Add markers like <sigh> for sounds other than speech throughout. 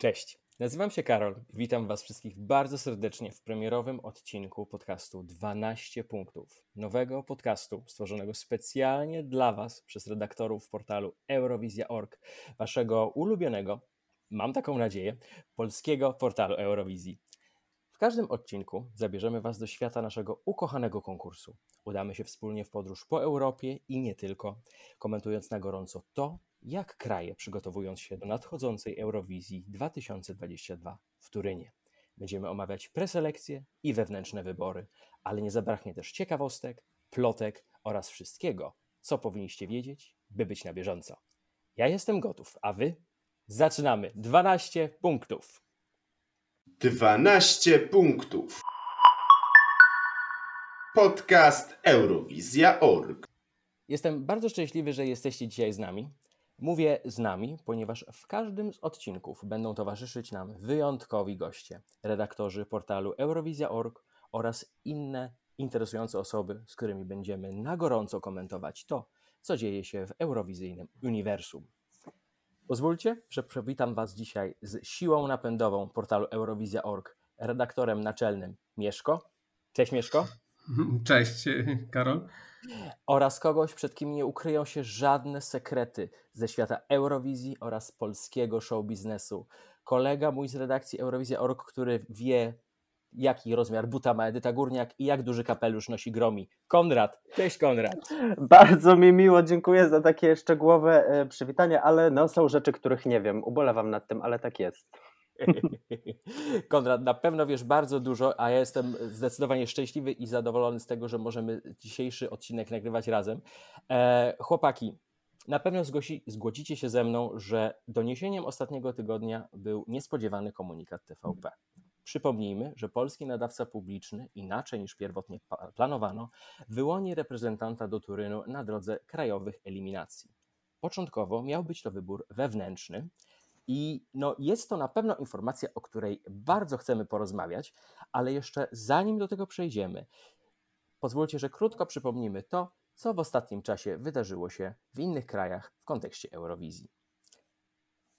Cześć, nazywam się Karol. Witam Was wszystkich bardzo serdecznie w premierowym odcinku podcastu 12 punktów. Nowego podcastu stworzonego specjalnie dla Was przez redaktorów portalu Eurowizja.org, Waszego ulubionego, mam taką nadzieję, polskiego portalu Eurowizji. W każdym odcinku zabierzemy Was do świata naszego ukochanego konkursu. Udamy się wspólnie w podróż po Europie i nie tylko, komentując na gorąco to, jak kraje przygotowując się do nadchodzącej Eurowizji 2022 w Turynie. Będziemy omawiać preselekcje i wewnętrzne wybory, ale nie zabraknie też ciekawostek, plotek oraz wszystkiego, co powinniście wiedzieć, by być na bieżąco. Ja jestem gotów, a wy? Zaczynamy! 12 punktów! 12 punktów. Podcast Eurowizja.org. Jestem bardzo szczęśliwy, że jesteście dzisiaj z nami. Mówię z nami, ponieważ w każdym z odcinków będą towarzyszyć nam wyjątkowi goście, redaktorzy portalu Eurowizja.org oraz inne interesujące osoby, z którymi będziemy na gorąco komentować to, co dzieje się w eurowizyjnym uniwersum. Pozwólcie, że przywitam Was dzisiaj z siłą napędową portalu Eurowizja.org, redaktorem naczelnym Mieszko. Cześć Mieszko. Cześć <laughs> Karol. Oraz kogoś, przed kim nie ukryją się żadne sekrety ze świata Eurowizji oraz polskiego show biznesu. Kolega mój z redakcji Eurowizja.org, który wie, jaki rozmiar buta ma Edyta Górniak i jak duży kapelusz nosi Gromi. Konrad. Cześć Konrad. Bardzo mi miło, dziękuję za takie szczegółowe e, przywitanie, ale no są rzeczy, których nie wiem. Ubolewam nad tym, ale tak jest. <laughs> Konrad, na pewno wiesz bardzo dużo, a ja jestem zdecydowanie szczęśliwy i zadowolony z tego, że możemy dzisiejszy odcinek nagrywać razem. E, chłopaki, na pewno zgodzicie się ze mną, że doniesieniem ostatniego tygodnia był niespodziewany komunikat TVP. Przypomnijmy, że polski nadawca publiczny, inaczej niż pierwotnie planowano, wyłoni reprezentanta do Turynu na drodze krajowych eliminacji. Początkowo miał być to wybór wewnętrzny, i no, jest to na pewno informacja, o której bardzo chcemy porozmawiać, ale jeszcze zanim do tego przejdziemy, pozwólcie, że krótko przypomnimy to, co w ostatnim czasie wydarzyło się w innych krajach w kontekście Eurowizji.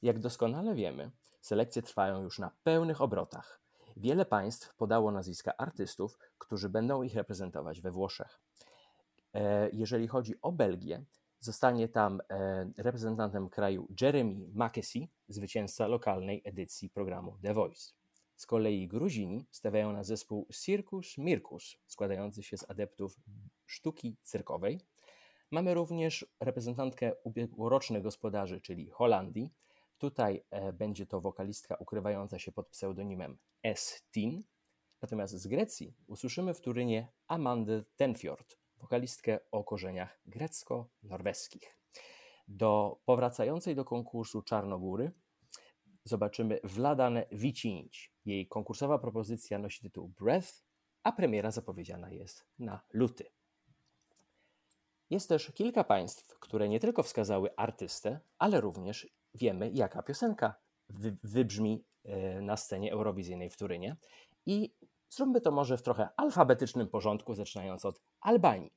Jak doskonale wiemy, selekcje trwają już na pełnych obrotach. Wiele państw podało nazwiska artystów, którzy będą ich reprezentować we Włoszech. E, jeżeli chodzi o Belgię, Zostanie tam e, reprezentantem kraju Jeremy Makesi, zwycięzca lokalnej edycji programu The Voice. Z kolei Gruzini stawiają na zespół Circus Mirkus, składający się z adeptów sztuki cyrkowej. Mamy również reprezentantkę ubiegłorocznych gospodarzy, czyli Holandii. Tutaj e, będzie to wokalistka ukrywająca się pod pseudonimem S-Tin. Natomiast z Grecji usłyszymy w Turynie Amandę Tenfjord, wokalistkę o korzeniach grecko-norweskich. Do powracającej do konkursu Czarnogóry zobaczymy Wladanę Wicinić. Jej konkursowa propozycja nosi tytuł Breath, a premiera zapowiedziana jest na luty. Jest też kilka państw, które nie tylko wskazały artystę, ale również wiemy, jaka piosenka wybrzmi e, na scenie eurowizyjnej w Turynie. I Zróbmy to może w trochę alfabetycznym porządku, zaczynając od Albanii.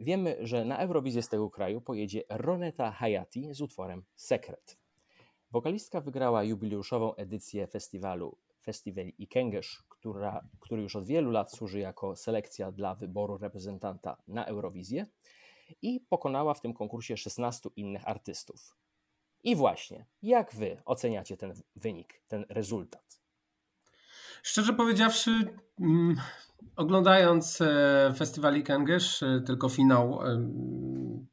Wiemy, że na Eurowizję z tego kraju pojedzie Roneta Hayati z utworem Secret. Wokalistka wygrała jubileuszową edycję festiwalu Festival Ikengesz, która, który już od wielu lat służy jako selekcja dla wyboru reprezentanta na Eurowizję i pokonała w tym konkursie 16 innych artystów. I właśnie, jak wy oceniacie ten wynik, ten rezultat? Szczerze powiedziawszy, mm, oglądając e, festiwal Ikengesz, e, tylko finał, e,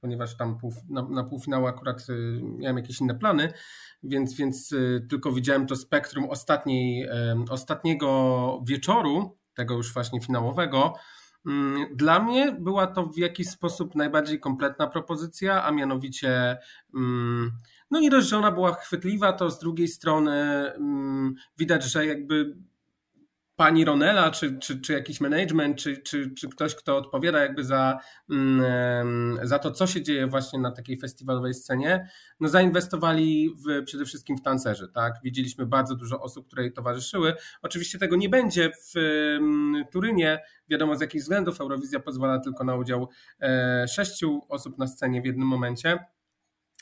ponieważ tam pół, na, na półfinał akurat miałem jakieś inne plany, więc, więc tylko widziałem to spektrum ostatniej, ostatniego wieczoru, tego już właśnie finałowego. Mm, dla mnie była to w jakiś sposób najbardziej kompletna propozycja, a mianowicie mm, no nie dość, że ona była chwytliwa, to z drugiej strony widać, że jakby pani Ronela, czy, czy, czy jakiś management, czy, czy, czy ktoś, kto odpowiada jakby za, mm, za to, co się dzieje właśnie na takiej festiwalowej scenie, no zainwestowali w, przede wszystkim w tancerzy, tak? Widzieliśmy bardzo dużo osób, które jej towarzyszyły. Oczywiście tego nie będzie w Turynie, wiadomo z jakich względów, Eurowizja pozwala tylko na udział e, sześciu osób na scenie w jednym momencie,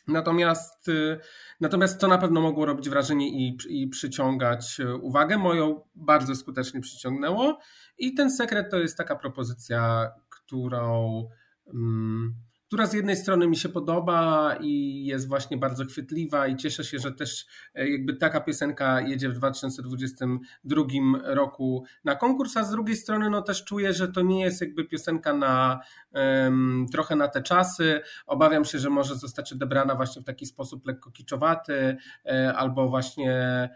Natomiast, y, natomiast to na pewno mogło robić wrażenie i, i przyciągać y, uwagę. Moją bardzo skutecznie przyciągnęło. I ten sekret to jest taka propozycja, którą. Um, która z jednej strony mi się podoba i jest właśnie bardzo chwytliwa i cieszę się, że też e, jakby taka piosenka jedzie w 2022 roku na konkurs, a z drugiej strony no też czuję, że to nie jest jakby piosenka na um, trochę na te czasy. Obawiam się, że może zostać odebrana właśnie w taki sposób lekko kiczowaty e, albo właśnie e,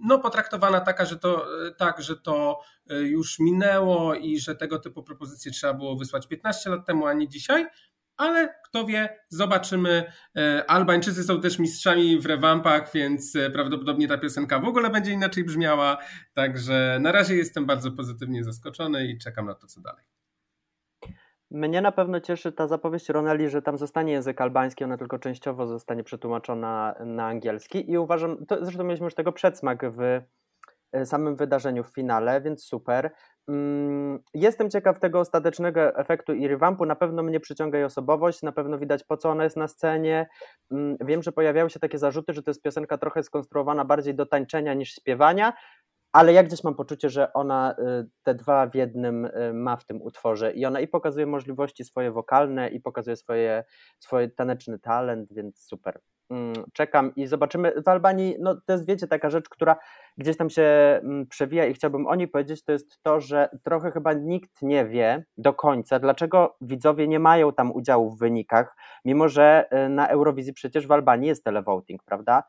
no, potraktowana taka, że to, tak, że to już minęło i że tego typu propozycje trzeba było wysłać 15 lat temu, a nie dzisiaj ale kto wie, zobaczymy. E, Albańczycy są też mistrzami w rewampach, więc e, prawdopodobnie ta piosenka w ogóle będzie inaczej brzmiała. Także na razie jestem bardzo pozytywnie zaskoczony i czekam na to, co dalej. Mnie na pewno cieszy ta zapowiedź Roneli, że tam zostanie język albański, ona tylko częściowo zostanie przetłumaczona na angielski i uważam, to, zresztą mieliśmy już tego przedsmak w e, samym wydarzeniu w finale, więc super. Mm, jestem ciekaw tego ostatecznego efektu i rewampu. Na pewno mnie przyciąga jej osobowość, na pewno widać po co ona jest na scenie. Mm, wiem, że pojawiały się takie zarzuty, że to jest piosenka trochę skonstruowana bardziej do tańczenia niż śpiewania, ale ja gdzieś mam poczucie, że ona y, te dwa w jednym y, ma w tym utworze i ona i pokazuje możliwości swoje wokalne i pokazuje swoje, swoje taneczny talent, więc super. Mm, czekam i zobaczymy. W Albanii, no to jest, wiecie, taka rzecz, która gdzieś tam się mm, przewija i chciałbym o niej powiedzieć, to jest to, że trochę chyba nikt nie wie do końca, dlaczego widzowie nie mają tam udziału w wynikach, mimo że y, na Eurowizji przecież w Albanii jest televoting, prawda?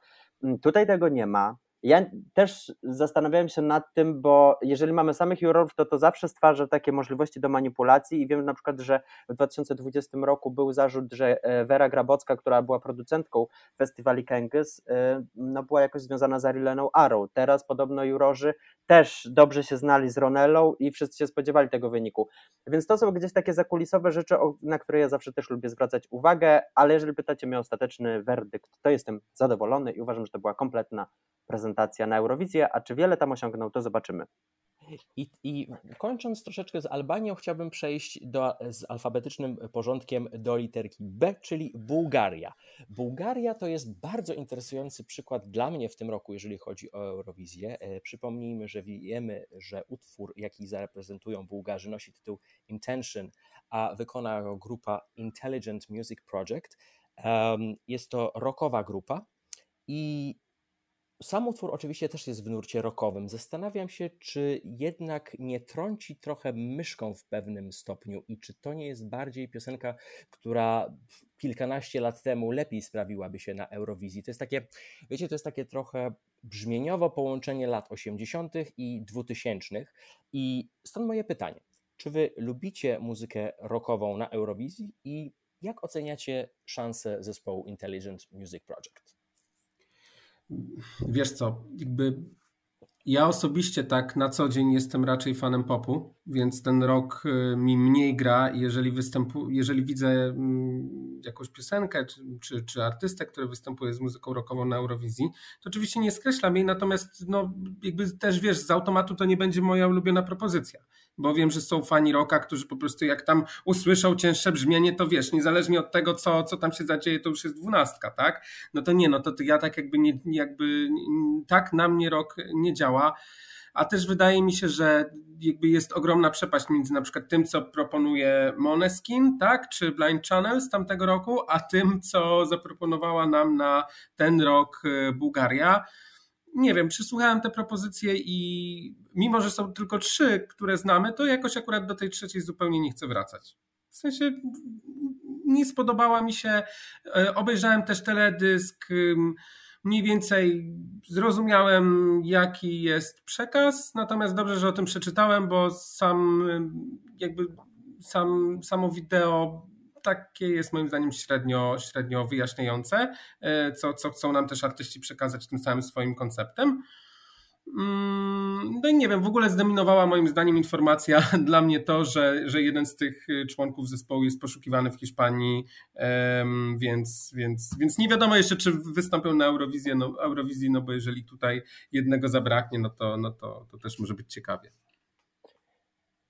Mm, tutaj tego nie ma. Ja też zastanawiałem się nad tym, bo jeżeli mamy samych jurorów, to to zawsze stwarza takie możliwości do manipulacji i wiem na przykład, że w 2020 roku był zarzut, że e, Vera Grabocka, która była producentką festiwali Kengys, e, no była jakoś związana z Arileną Arrow. Teraz podobno jurorzy też dobrze się znali z Ronellą i wszyscy się spodziewali tego wyniku. Więc to są gdzieś takie zakulisowe rzeczy, na które ja zawsze też lubię zwracać uwagę, ale jeżeli pytacie mnie o ostateczny werdykt, to jestem zadowolony i uważam, że to była kompletna prezentacja na Eurowizję, a czy wiele tam osiągnął, to zobaczymy. I, I, kończąc troszeczkę z Albanią, chciałbym przejść do, z alfabetycznym porządkiem do literki B, czyli Bułgaria. Bułgaria to jest bardzo interesujący przykład dla mnie w tym roku, jeżeli chodzi o Eurowizję. E, przypomnijmy, że wiemy, że utwór, jaki zareprezentują Bułgarzy, nosi tytuł Intention, a wykona go grupa Intelligent Music Project. Jest to rockowa grupa i sam utwór oczywiście też jest w nurcie rockowym. Zastanawiam się, czy jednak nie trąci trochę myszką w pewnym stopniu i czy to nie jest bardziej piosenka, która kilkanaście lat temu lepiej sprawiłaby się na Eurowizji. To jest takie, wiecie, to jest takie trochę brzmieniowo połączenie lat 80. i 2000. I stąd moje pytanie. Czy wy lubicie muzykę rockową na Eurowizji i jak oceniacie szanse zespołu Intelligent Music Project? Wiesz co, jakby ja osobiście tak na co dzień jestem raczej fanem popu, więc ten rok y, mi mniej gra. Jeżeli, występu, jeżeli widzę mm, jakąś piosenkę czy, czy, czy artystę, który występuje z muzyką rockową na Eurowizji, to oczywiście nie skreślam jej, natomiast no, jakby też wiesz, z automatu to nie będzie moja ulubiona propozycja bo wiem, że są fani rocka, którzy po prostu jak tam usłyszą cięższe brzmienie, to wiesz, niezależnie od tego, co, co tam się zadzieje, to już jest dwunastka, tak? No to nie, no to, ja tak jakby nie, jakby tak na mnie rok nie działa. A też wydaje mi się, że jakby jest ogromna przepaść między na przykład tym, co proponuje Moneskin, tak, czy Blind Channel z tamtego roku, a tym, co zaproponowała nam na ten rok y, Bułgaria nie wiem, przysłuchałem te propozycje i mimo, że są tylko trzy, które znamy, to jakoś akurat do tej trzeciej zupełnie nie chcę wracać. W sensie nie spodobała mi się. E, obejrzałem też teledysk. Mniej więcej zrozumiałem, jaki jest przekaz, natomiast dobrze, że o tym przeczytałem, bo sam jakby sam, samo wideo takie jest moim zdaniem średnio, średnio wyjaśniające, e, co, co chcą nam też artyści przekazać tym samym swoim konceptem. Mm, no i nie wiem, w ogóle zdominowała moim zdaniem informacja <laughs> dla mnie to, że, że jeden z tych członków zespołu jest poszukiwany w Hiszpanii, więc, więc, więc nie wiadomo jeszcze, czy wystąpią na Eurowizję, no, Eurowizji, no bo jeżeli tutaj jednego zabraknie, no to, no to, to też może być ciekawie.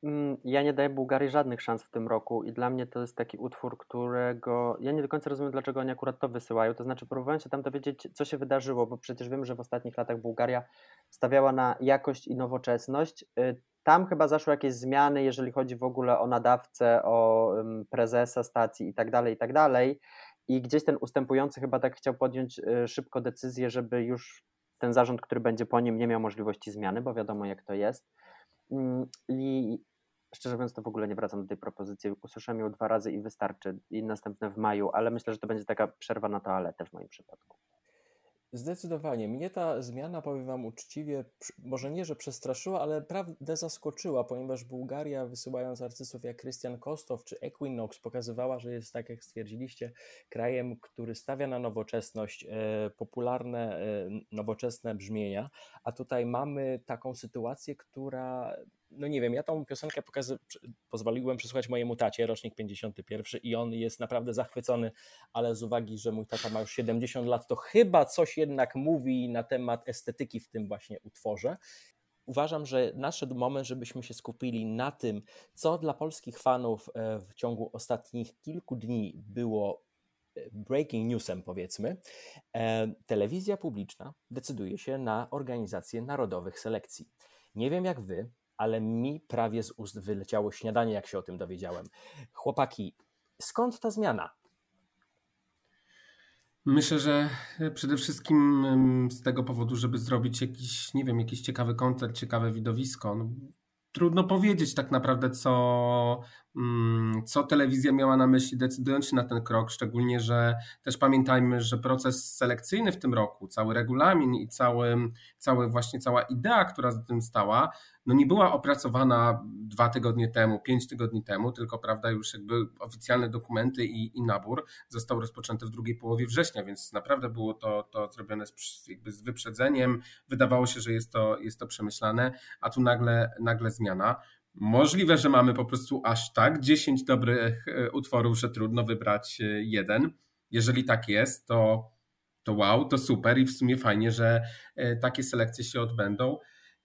Mm, ja nie daję Bułgarii żadnych szans w tym roku i dla mnie to jest taki utwór, którego ja nie do końca rozumiem, dlaczego oni akurat to wysyłają. To znaczy, próbowałem się tam dowiedzieć, co się wydarzyło, bo przecież wiem, że w ostatnich latach Bułgaria stawiała na jakość i nowoczesność. Y, tam chyba zaszły jakieś zmiany, jeżeli chodzi w ogóle o nadawcę, o prezesa stacji i tak dalej, i tak dalej. I gdzieś ten ustępujący chyba tak chciał podjąć y, szybko decyzję, żeby już ten zarząd, który będzie po nim, nie miał możliwości zmiany, bo wiadomo, jak to jest. Mm, I szczerze mówiąc, to w ogóle nie wracam do tej propozycji. Usłyszałem ją dwa razy i wystarczy. I następne w maju, ale myślę, że to będzie taka przerwa na toaletę w moim przypadku. Zdecydowanie. Mnie ta zmiana, powiem Wam uczciwie, może nie, że przestraszyła, ale prawdę zaskoczyła, ponieważ Bułgaria, wysyłając artystów jak Krystian Kostow czy Equinox, pokazywała, że jest, tak jak stwierdziliście, krajem, który stawia na nowoczesność, e, popularne, e, nowoczesne brzmienia, a tutaj mamy taką sytuację, która no nie wiem, ja tą piosenkę pokazy- pozwoliłem przesłuchać mojemu tacie, rocznik 51 i on jest naprawdę zachwycony, ale z uwagi, że mój tata ma już 70 lat, to chyba coś jednak mówi na temat estetyki w tym właśnie utworze. Uważam, że nadszedł moment, żebyśmy się skupili na tym, co dla polskich fanów e, w ciągu ostatnich kilku dni było e, breaking newsem, powiedzmy. E, telewizja publiczna decyduje się na organizację narodowych selekcji. Nie wiem jak wy, ale mi prawie z ust wyleciało śniadanie, jak się o tym dowiedziałem. Chłopaki, skąd ta zmiana? Myślę, że przede wszystkim z tego powodu, żeby zrobić jakiś, nie wiem, jakiś ciekawy koncert, ciekawe widowisko. No, trudno powiedzieć tak naprawdę, co, mm, co telewizja miała na myśli, decydując się na ten krok, szczególnie, że też pamiętajmy, że proces selekcyjny w tym roku, cały regulamin i cały, cały właśnie cała idea, która za tym stała, no nie była opracowana dwa tygodnie temu, pięć tygodni temu, tylko prawda, już jakby oficjalne dokumenty i, i nabór został rozpoczęty w drugiej połowie września, więc naprawdę było to, to zrobione z, jakby z wyprzedzeniem. Wydawało się, że jest to, jest to przemyślane, a tu nagle, nagle zmiana. Możliwe, że mamy po prostu aż tak 10 dobrych e, utworów, że trudno wybrać e, jeden. Jeżeli tak jest, to, to wow, to super i w sumie fajnie, że e, takie selekcje się odbędą.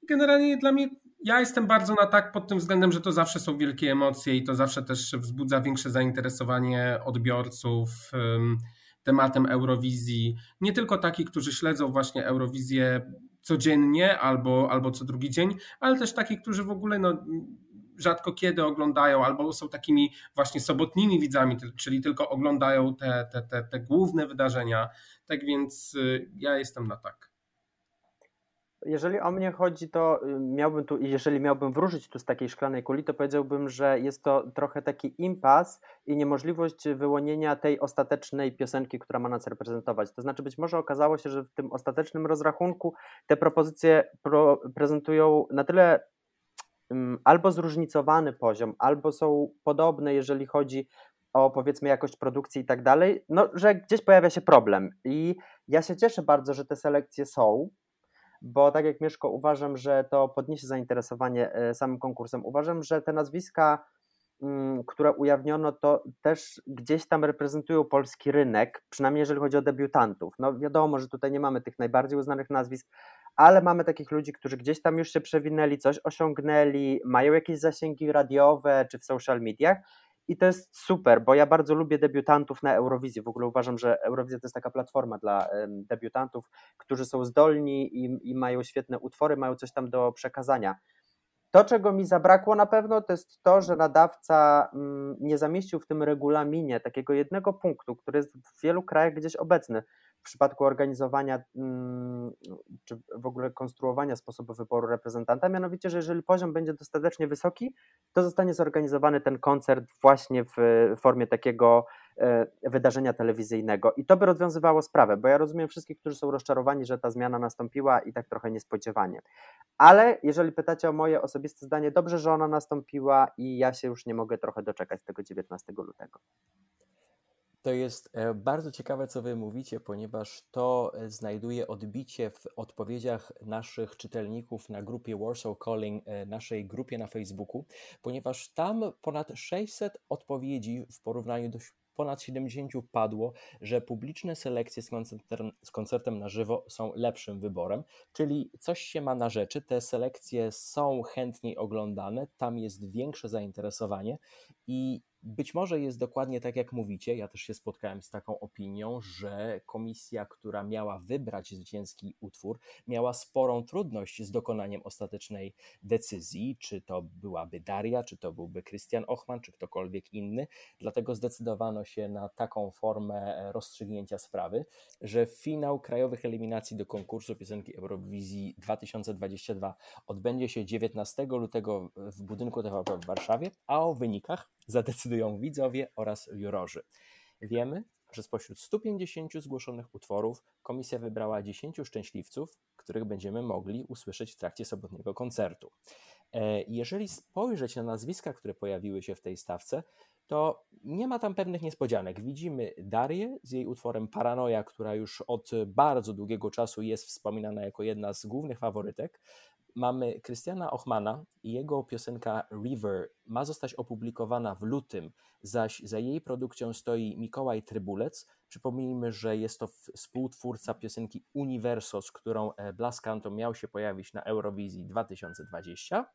Generalnie dla mnie ja jestem bardzo na tak pod tym względem, że to zawsze są wielkie emocje i to zawsze też wzbudza większe zainteresowanie odbiorców tematem Eurowizji. Nie tylko takich, którzy śledzą właśnie Eurowizję codziennie albo, albo co drugi dzień, ale też takich, którzy w ogóle no, rzadko kiedy oglądają albo są takimi właśnie sobotnimi widzami, czyli tylko oglądają te, te, te, te główne wydarzenia. Tak więc y, ja jestem na tak. Jeżeli o mnie chodzi, to y, miałbym tu, jeżeli miałbym wróżyć tu z takiej szklanej kuli, to powiedziałbym, że jest to trochę taki impas i niemożliwość wyłonienia tej ostatecznej piosenki, która ma nas reprezentować. To znaczy, być może okazało się, że w tym ostatecznym rozrachunku te propozycje pro, prezentują na tyle um, albo zróżnicowany poziom, albo są podobne, jeżeli chodzi o powiedzmy jakość produkcji i tak dalej, no, że gdzieś pojawia się problem. I ja się cieszę bardzo, że te selekcje są, bo tak jak Mieszko uważam, że to podniesie zainteresowanie e, samym konkursem. Uważam, że te nazwiska, mm, które ujawniono, to też gdzieś tam reprezentują polski rynek, przynajmniej jeżeli chodzi o debiutantów. No wiadomo, że tutaj nie mamy tych najbardziej uznanych nazwisk, ale mamy takich ludzi, którzy gdzieś tam już się przewinęli, coś osiągnęli, mają jakieś zasięgi radiowe czy w social mediach i to jest super, bo ja bardzo lubię debiutantów na Eurowizji. W ogóle uważam, że Eurowizja to jest taka platforma dla debiutantów, którzy są zdolni i, i mają świetne utwory, mają coś tam do przekazania. To, czego mi zabrakło na pewno, to jest to, że nadawca mm, nie zamieścił w tym regulaminie takiego jednego punktu, który jest w wielu krajach gdzieś obecny w przypadku organizowania mm, czy w ogóle konstruowania sposobu wyboru reprezentanta, mianowicie, że jeżeli poziom będzie dostatecznie wysoki, to zostanie zorganizowany ten koncert właśnie w formie takiego e, wydarzenia telewizyjnego i to by rozwiązywało sprawę, bo ja rozumiem wszystkich, którzy są rozczarowani, że ta zmiana nastąpiła i tak trochę niespodziewanie. Ale jeżeli pytacie o moje osobiste zdanie, dobrze, że ona nastąpiła i ja się już nie mogę trochę doczekać tego 19 lutego. To jest e, bardzo ciekawe, co Wy mówicie, ponieważ to e, znajduje odbicie w odpowiedziach naszych czytelników na grupie Warsaw Calling, e, naszej grupie na Facebooku, ponieważ tam ponad 600 odpowiedzi w porównaniu do ponad 70 padło, że publiczne selekcje z koncertem, z koncertem na żywo są lepszym wyborem, czyli coś się ma na rzeczy, te selekcje są chętniej oglądane, tam jest większe zainteresowanie i być może jest dokładnie tak, jak mówicie. Ja też się spotkałem z taką opinią, że komisja, która miała wybrać zwycięski utwór, miała sporą trudność z dokonaniem ostatecznej decyzji, czy to byłaby Daria, czy to byłby Christian Ochman, czy ktokolwiek inny. Dlatego zdecydowano się na taką formę rozstrzygnięcia sprawy, że finał krajowych eliminacji do konkursu piosenki Eurowizji 2022 odbędzie się 19 lutego w budynku TVP w Warszawie, a o wynikach zadecydują widzowie oraz jurorzy. Wiemy, że spośród 150 zgłoszonych utworów komisja wybrała 10 szczęśliwców, których będziemy mogli usłyszeć w trakcie sobotniego koncertu. E, jeżeli spojrzeć na nazwiska, które pojawiły się w tej stawce, to nie ma tam pewnych niespodzianek. Widzimy Darię z jej utworem Paranoja, która już od bardzo długiego czasu jest wspominana jako jedna z głównych faworytek mamy Krystiana Ochmana i jego piosenka River ma zostać opublikowana w lutym, zaś za jej produkcją stoi Mikołaj Trybulec. Przypomnijmy, że jest to współtwórca piosenki Universo, z którą e, Blaskanto miał się pojawić na Eurowizji 2020.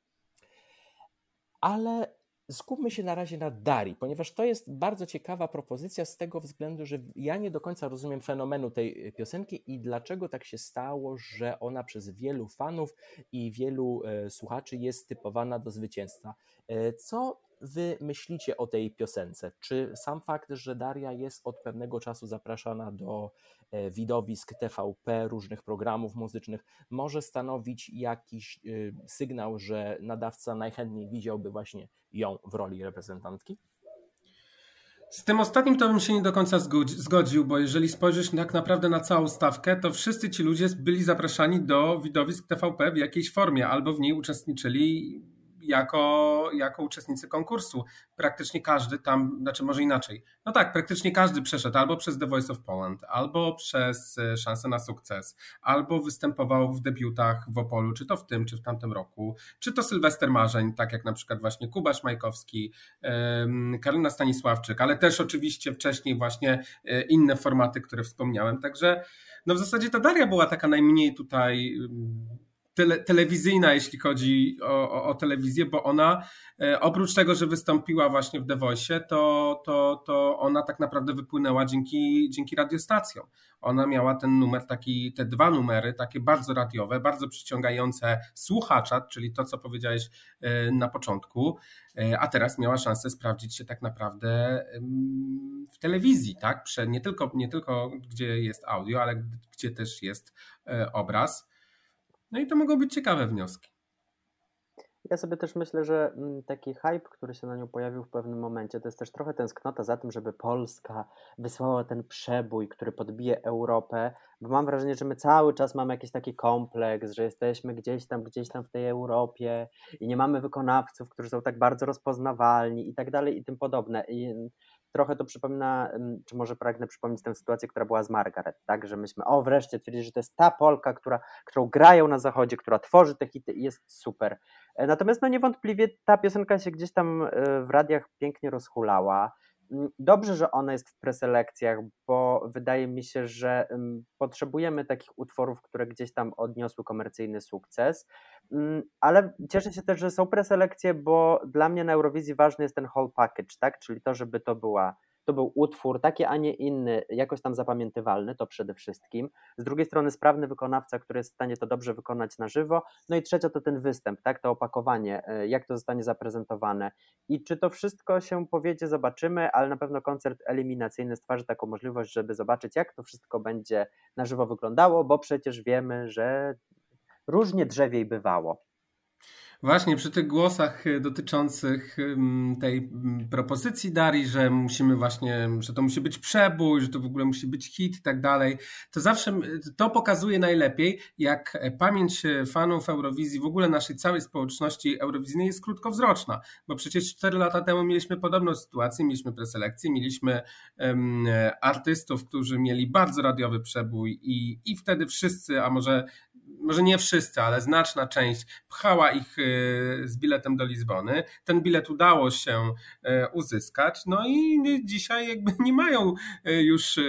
Ale skupmy się na razie na Dari, ponieważ to jest bardzo ciekawa propozycja z tego względu, że ja nie do końca rozumiem fenomenu tej e, piosenki i dlaczego tak się stało, że ona przez wielu fanów i wielu e, słuchaczy jest typowana do zwycięstwa. E, co wy myślicie o tej piosence? Czy sam fakt, że Daria jest od pewnego czasu zapraszana do e, widowisk TVP, różnych programów muzycznych, może stanowić jakiś e, sygnał, że nadawca najchętniej widziałby właśnie ją w roli reprezentantki? Z tym ostatnim to bym się nie do końca zgodził, bo jeżeli spojrzysz tak naprawdę na całą stawkę, to wszyscy ci ludzie byli zapraszani do widowisk TVP w jakiejś formie, albo w niej uczestniczyli jako, jako uczestnicy konkursu. Praktycznie każdy tam, znaczy może inaczej. No tak, praktycznie każdy przeszedł albo przez The Voice of Poland, albo przez e, Szansę na sukces, albo występował w debiutach w Opolu, czy to w tym, czy w tamtym roku, czy to Sylwester Marzeń, tak jak na przykład właśnie Kubasz Majkowski, Karolina Stanisławczyk, ale też oczywiście wcześniej właśnie e, inne formaty, które wspomniałem. Także no w zasadzie ta Daria była taka najmniej tutaj tele, telewizyjna, jeśli chodzi o, o, o, telewizję, bo ona e, oprócz tego, że wystąpiła właśnie w The Voice, to, to, to ona tak naprawdę wypłynęła dzięki, dzięki radiostacjom. Ona miała ten numer, taki, te dwa numery, takie bardzo radiowe, bardzo przyciągające słuchacza, czyli to, co powiedziałeś e, na początku, e, a teraz miała szansę sprawdzić się tak naprawdę w telewizji, tak? Nie tylko, nie tylko gdzie jest audio, ale gdzie też jest obraz. No i to mogą być ciekawe wnioski. Ja sobie też myślę, że mm, taki hype, który się na nią pojawił w pewnym momencie, to jest też trochę tęsknota za tym, żeby Polska wysłała ten przebój, który podbije Europę, bo mam wrażenie, że my cały czas mamy jakiś taki kompleks, że jesteśmy gdzieś tam, gdzieś tam w tej Europie i nie mamy wykonawców, którzy są tak bardzo rozpoznawalni i tak dalej i tym podobne. I trochę to przypomina, czy może pragnę przypomnieć tę sytuację, która była z Margaret, tak, że myśmy, o wreszcie twierdzili, że to jest ta Polka, która, którą grają na zachodzie, która tworzy te hity i jest super. E, natomiast no niewątpliwie ta piosenka się gdzieś tam e, w radiach pięknie rozhulała. Mm, dobrze, że ona jest w preselekcjach, bo wydaje mi się, że potrzebujemy takich utworów, które gdzieś tam odniosły komercyjny sukces. Mm, ale cieszę się też, że są preselekcje, bo dla mnie na Eurowizji ważny jest ten whole package, tak? Czyli to, żeby to była to był utwór taki, a nie inny, jakoś tam zapamiętywalny, to przede wszystkim. Z drugiej strony sprawny wykonawca, który jest w stanie to dobrze wykonać na żywo. No i trzecia to ten występ, tak, to opakowanie, e, jak to zostanie zaprezentowane. I czy to wszystko się powiedzie, zobaczymy, ale na pewno koncert eliminacyjny stwarzy taką możliwość, żeby zobaczyć, jak to wszystko będzie na żywo wyglądało, bo przecież wiemy, że różnie drzewiej bywało. Właśnie przy tych głosach y, dotyczących tej propozycji Darii, że musimy właśnie, że to musi być przebój, że to w ogóle musi być hit i tak dalej, to zawsze to pokazuje najlepiej, jak pamięć fanów Eurowizji, w ogóle naszej całej społeczności eurowizyjnej jest krótkowzroczna, bo przecież 4 lata temu mieliśmy podobną sytuację, mieliśmy preselekcję, mieliśmy um, artystów, którzy mieli bardzo radiowy przebój i, i wtedy wszyscy, a może może nie wszyscy, ale znaczna część pchała ich z biletem do Lizbony. Ten bilet udało się uzyskać, no i dzisiaj jakby <laughs> nie mają już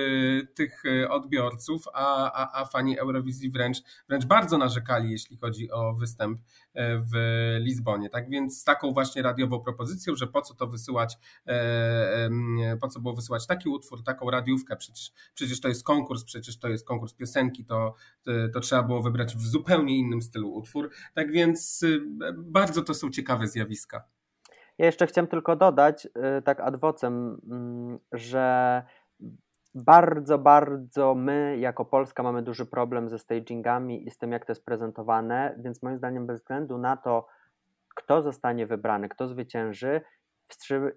tych odbiorców, a, a, a fani Eurowizji wręcz, wręcz bardzo narzekali, jeśli chodzi o występ w Lizbonie. Tak więc z taką właśnie radiową propozycją, że po co to wysyłać, po co było wysyłać taki utwór, taką radiówkę, przecież, przecież to jest konkurs, przecież to jest konkurs piosenki, to, to trzeba było wybrać w zupełnie innym stylu utwór. Tak więc bardzo to są ciekawe zjawiska. Ja jeszcze chciałem tylko dodać, tak ad vocem, mm, że bardzo, bardzo my jako Polska mamy duży problem ze stagingami i z tym, jak to jest prezentowane, więc moim zdaniem bez względu na to, kto zostanie wybrany, kto zwycięży,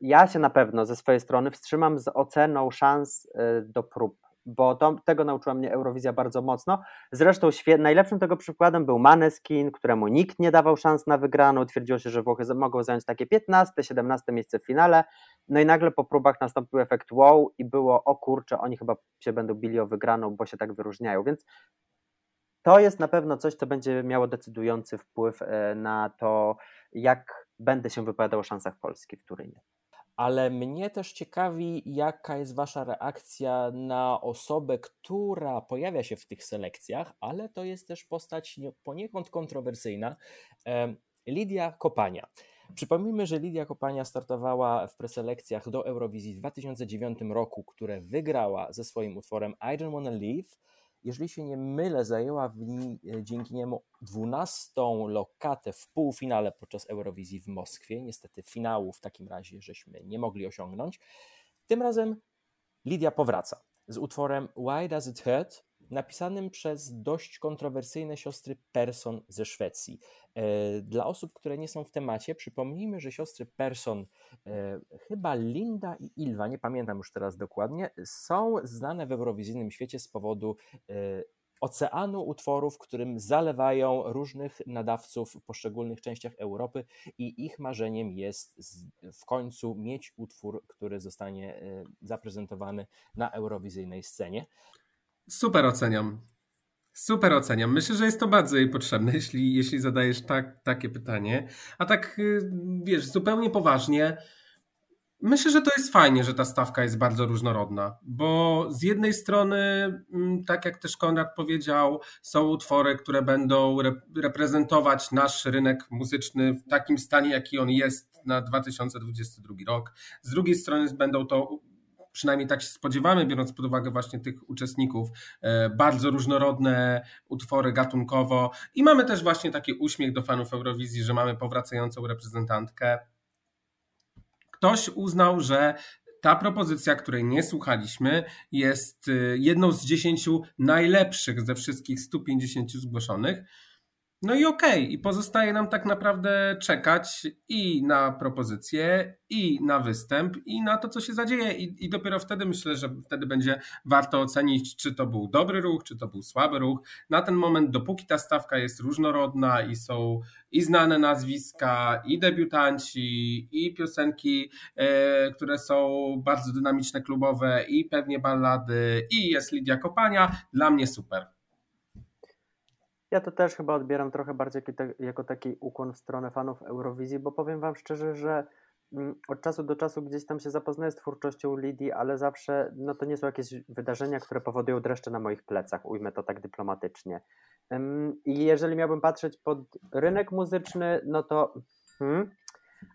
ja się na pewno ze swojej strony wstrzymam z oceną szans y, do prób, bo to, tego nauczyła mnie Eurowizja bardzo mocno. Zresztą najlepszym tego przykładem był Maneskin, któremu nikt nie dawał szans na wygraną. Twierdziło się, że Włochy mogą zająć takie 15, 17 miejsce w finale. No i nagle po próbach nastąpił efekt wow i było o kurczę, oni chyba się będą bili o wygraną, bo się tak wyróżniają. Więc to jest na pewno coś, co będzie miało decydujący wpływ e, na to, jak będę się wypowiadał o szansach Polski w Turynie. Ale mnie też ciekawi, jaka jest Wasza reakcja na osobę, która pojawia się w tych selekcjach, ale to jest też postać poniekąd kontrowersyjna. Lidia Kopania. Przypomnijmy, że Lidia Kopania startowała w preselekcjach do Eurowizji w 2009 roku, które wygrała ze swoim utworem I Don't Wanna Leave jeżeli się nie mylę, zajęła w e, dzięki niemu 12 lokatę w półfinale podczas Eurowizji w Moskwie. Niestety finału w takim razie żeśmy nie mogli osiągnąć. Tym razem Lidia powraca z utworem Why Does It Hurt? Napisanym przez dość kontrowersyjne siostry Persson ze Szwecji. E, dla osób, które nie są w temacie, przypomnijmy, że siostry Persson, e, chyba Linda i Ilwa, nie pamiętam już teraz dokładnie, są znane w eurowizyjnym świecie z powodu e, oceanu utworów, którym zalewają różnych nadawców w poszczególnych częściach Europy i ich marzeniem jest w końcu mieć utwór, który zostanie zaprezentowany na eurowizyjnej scenie. Super oceniam. Super oceniam. Myślę, że jest to bardzo jej potrzebne, <laughs> jeśli, jeśli zadajesz tak, takie pytanie. A tak, y, wiesz, zupełnie poważnie, myślę, że to jest fajnie, że ta stawka jest bardzo różnorodna, bo z jednej strony, mm, tak jak też Konrad powiedział, są utwory, które będą reprezentować nasz rynek muzyczny w takim stanie, jaki on jest na 2022 rok. Z drugiej strony będą to przynajmniej tak się spodziewamy, biorąc pod uwagę właśnie tych uczestników, e, bardzo różnorodne utwory gatunkowo i mamy też właśnie taki uśmiech do fanów Eurowizji, że mamy powracającą reprezentantkę. Ktoś uznał, że ta propozycja, której nie słuchaliśmy, jest e, jedną z dziesięciu najlepszych ze wszystkich 150 zgłoszonych. No i okej, okay. i pozostaje nam tak naprawdę czekać i na propozycję, i na występ, i na to, co się zadzieje. I, I dopiero wtedy myślę, że wtedy będzie warto ocenić, czy to był dobry ruch, czy to był słaby ruch. Na ten moment, dopóki ta stawka jest różnorodna i są i znane nazwiska, i debiutanci, i piosenki, e, które są bardzo dynamiczne, klubowe, i pewnie ballady, i jest Lidia Kopania, dla mnie super. Ja to też chyba odbieram trochę bardziej jako taki ukłon w stronę fanów Eurowizji, bo powiem Wam szczerze, że mm, od czasu do czasu gdzieś tam się zapoznaję z twórczością Lidii, ale zawsze no to nie są jakieś wydarzenia, które powodują dreszcze na moich plecach, ujmę to tak dyplomatycznie. I jeżeli miałbym patrzeć pod rynek muzyczny, no to. Hmm,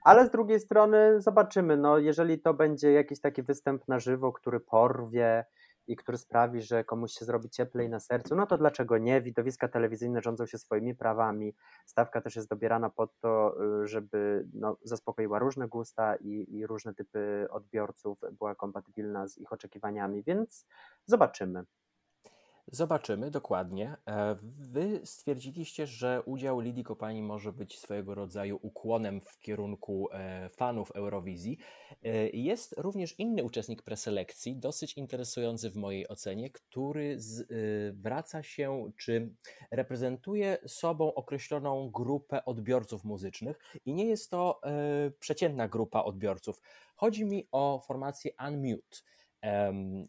ale z drugiej strony zobaczymy, no jeżeli to będzie jakiś taki występ na żywo, który porwie, i który sprawi, że komuś się zrobi cieplej na sercu, no to dlaczego nie? Widowiska telewizyjne rządzą się swoimi prawami. Stawka też jest dobierana po to, y, żeby no, zaspokoiła różne gusta i, i różne typy odbiorców, była kompatybilna z ich oczekiwaniami, więc zobaczymy. Zobaczymy dokładnie. E, wy stwierdziliście, że udział Lidii Kopani może być swojego rodzaju ukłonem w kierunku e, fanów Eurowizji. E, jest również inny uczestnik preselekcji, dosyć interesujący w mojej ocenie, który zwraca się czy reprezentuje sobą określoną grupę odbiorców muzycznych i nie jest to przeciętna grupa odbiorców. Chodzi mi o formację Unmute.